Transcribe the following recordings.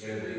எழுது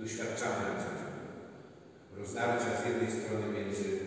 doświadczamy rozdarcia z jednej strony między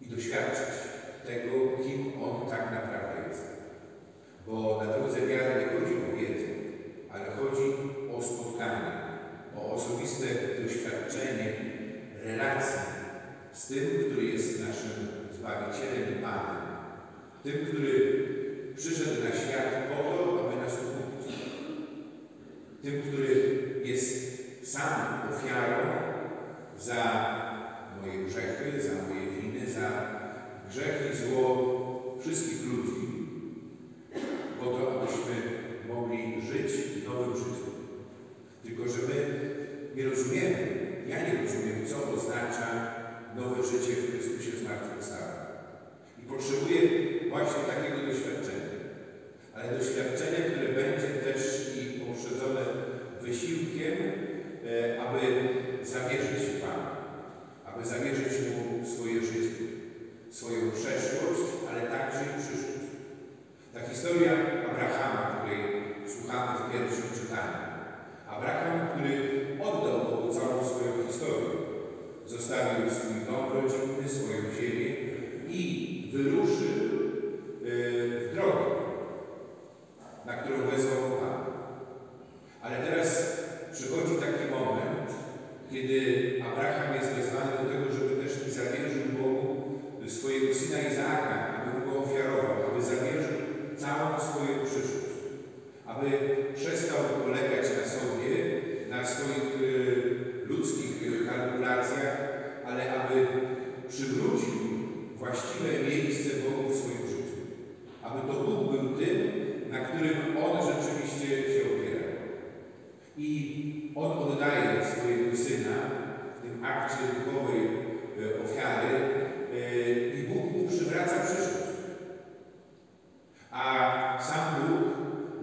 i doświadczyć tego, kim On tak naprawdę jest. Bo na drodze wiary nie chodzi o wiedzę, ale chodzi o spotkanie, o osobiste doświadczenie, relacje z tym, który jest naszym Zbawicielem i Panem. Tym, który przyszedł na świat po to, aby nas okupić. Tym, który jest sam ofiarą za moje grzechy, za moje winy, za grzechy, i zło wszystkich ludzi, po to, abyśmy mogli żyć nowym życiem. Tylko, że my nie rozumiemy, ja nie rozumiem, co oznacza nowe życie w Chrystusie zmartwychwstałym. I potrzebuję właśnie takiego doświadczenia. Ale doświadczenie, które będzie też i poprzedzone wysiłkiem, E, aby zawierzyć Panu, aby zawierzyć Mu swoje życie, swoją przeszłość, ale także i przyszłość. Ta historia Abrahama, której słuchamy w pierwszym czytaniu. Abraham, który oddał Bogu całą swoją historię, zostawił swój dom rodzinny, swoją ziemię,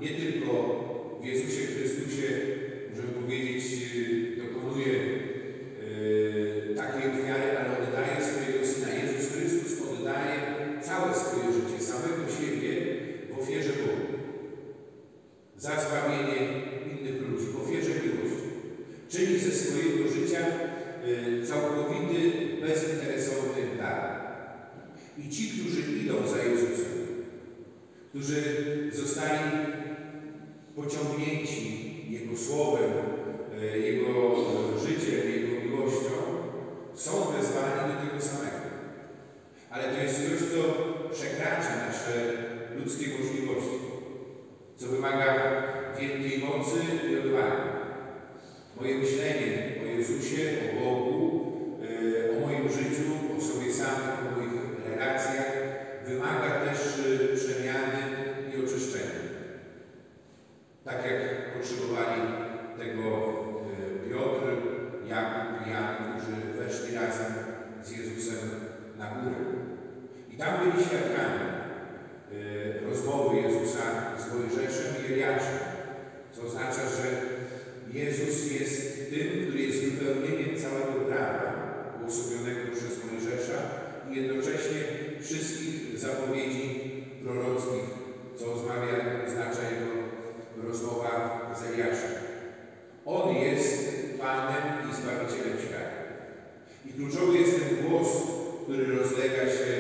nie tylko w Jezusie Chrystusie, możemy powiedzieć, e, dokonuje e, takiej ofiary, ale oddaje swojego Syna. Jezus Chrystus oddaje całe swoje życie, samego siebie w ofierze Bogu. Za zbawienie innych ludzi, w ofierze miłości. Czyni ze swojego życia e, całkowity, bezinteresowny dar. I ci, którzy idą za Jezusem, którzy zostali pociągnięci Jego słowem, e, Jego e, życiem, Jego miłością, są wezwani do tego samego. Ale to jest coś, co przekracza nasze ludzkie możliwości, co wymaga wielkiej mocy i odwagi. Moje myślenie o Jezusie, o Bogu, e, o moim życiu, o sobie samym, o moich relacjach wymaga też e, przemiany i oczyszczenia. Tak jak potrzebowali tego e, Piotr, Jakub i Jan, którzy weszli razem z Jezusem na górę. I tam byli świadkami e, rozmowy Jezusa z Mojżeszem i Eliaszem, co oznacza, że Jezus jest tym, który jest wypełnieniem całego prawa uosobionego przez Mojżesza i jednocześnie wszystkich zapowiedzi prorockich, co oznacza, oznacza jego rozmowa z Eliaszem. On jest Panem i Zbawicielem świata. I kluczowy jest ten głos, który rozlega się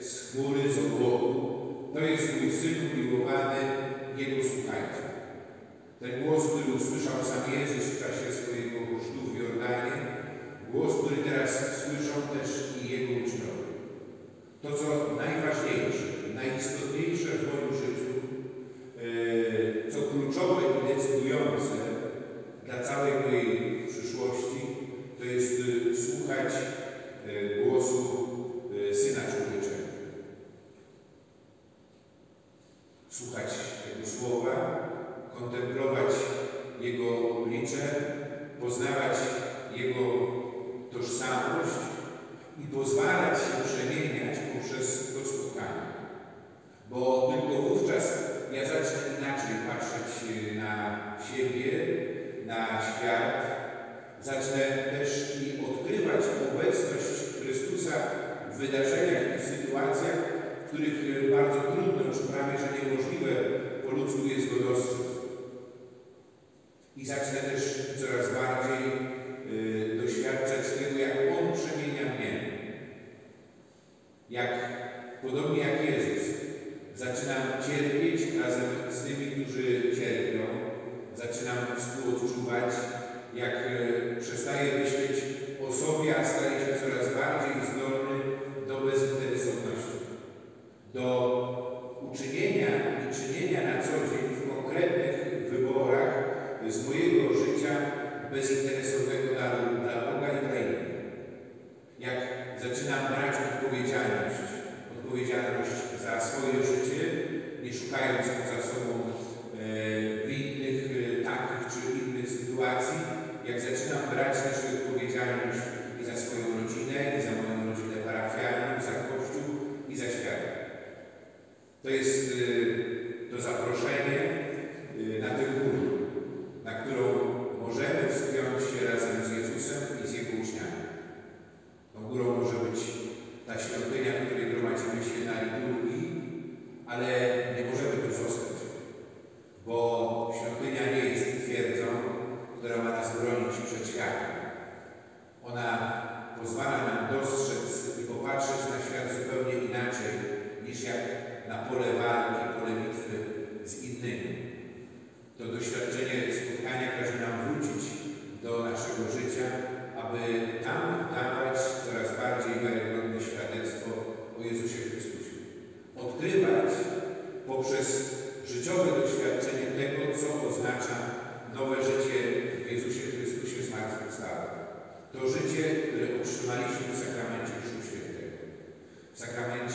z chmury, z obłoku. To jest mój Syn umiłowany, Jego słuchajcie. Ten głos, który usłyszał sam Jezus w czasie swojego chrztu w Jordanie, głos, który teraz słyszą też i Jego uczniowie. To, co najważniejsze, najistotniejsze w moim życiu, e, co kluczowe i decydujące dla całej mojej przyszłości, to jest e, słuchać e, głosu e, Syna Człowieczego. Słuchać Jego słowa, kontemplować Jego oblicze, poznawać Jego tożsamość i pozwalać się przemieniać poprzez to spotkanie. Bo tylko wówczas ja zacznę inaczej patrzeć na siebie, na świat, zacznę też i odkrywać obecność Chrystusa w wydarzeniach i sytuacjach, w których bardzo trudno, czy prawie że niemożliwe po ludzku jest go dostrzec. I zacznę też coraz bardziej y, doświadczać tego, jak On przemienia mnie. Jak, podobnie jak Jezus, zaczynam cierpieć razem z tymi, którzy cierpią. Zaczynam współodczuwać, jak y, przestaję myśleć o sobie, a staję się coraz bardziej zdolny do bezinteresowności. Do uczynienia i czynienia na co dzień w konkretnych wyborach z mojego życia bezinteresownego dla, dla Boga i dla innych. Jak zaczynam brać odpowiedzialność, odpowiedzialność za swoje życie, nie szukając za sobą e, winnych e, takich czy innych sytuacji, jak zaczynam brać też odpowiedzialność i za swoją rodzinę, i za moją rodzinę parafialną, za Kościół, i za świat. To jest e, to zaproszenie e, na tę górę, na którą możemy wspiąć się razem z Jezusem i z Jego uczniami. Tą górą może być ta świątynia, w której gromadzimy się na liturgii, ale innymi. To doświadczenie spotkania każe nam wrócić do naszego życia, aby tam dawać coraz bardziej wiarygodne świadectwo o Jezusie Chrystusie. Odkrywać poprzez życiowe doświadczenie tego, co oznacza nowe życie w Jezusie Chrystusie zmartwychwstałym. To życie, które otrzymaliśmy w sakramencie Chrztu Świętego. W sakramencie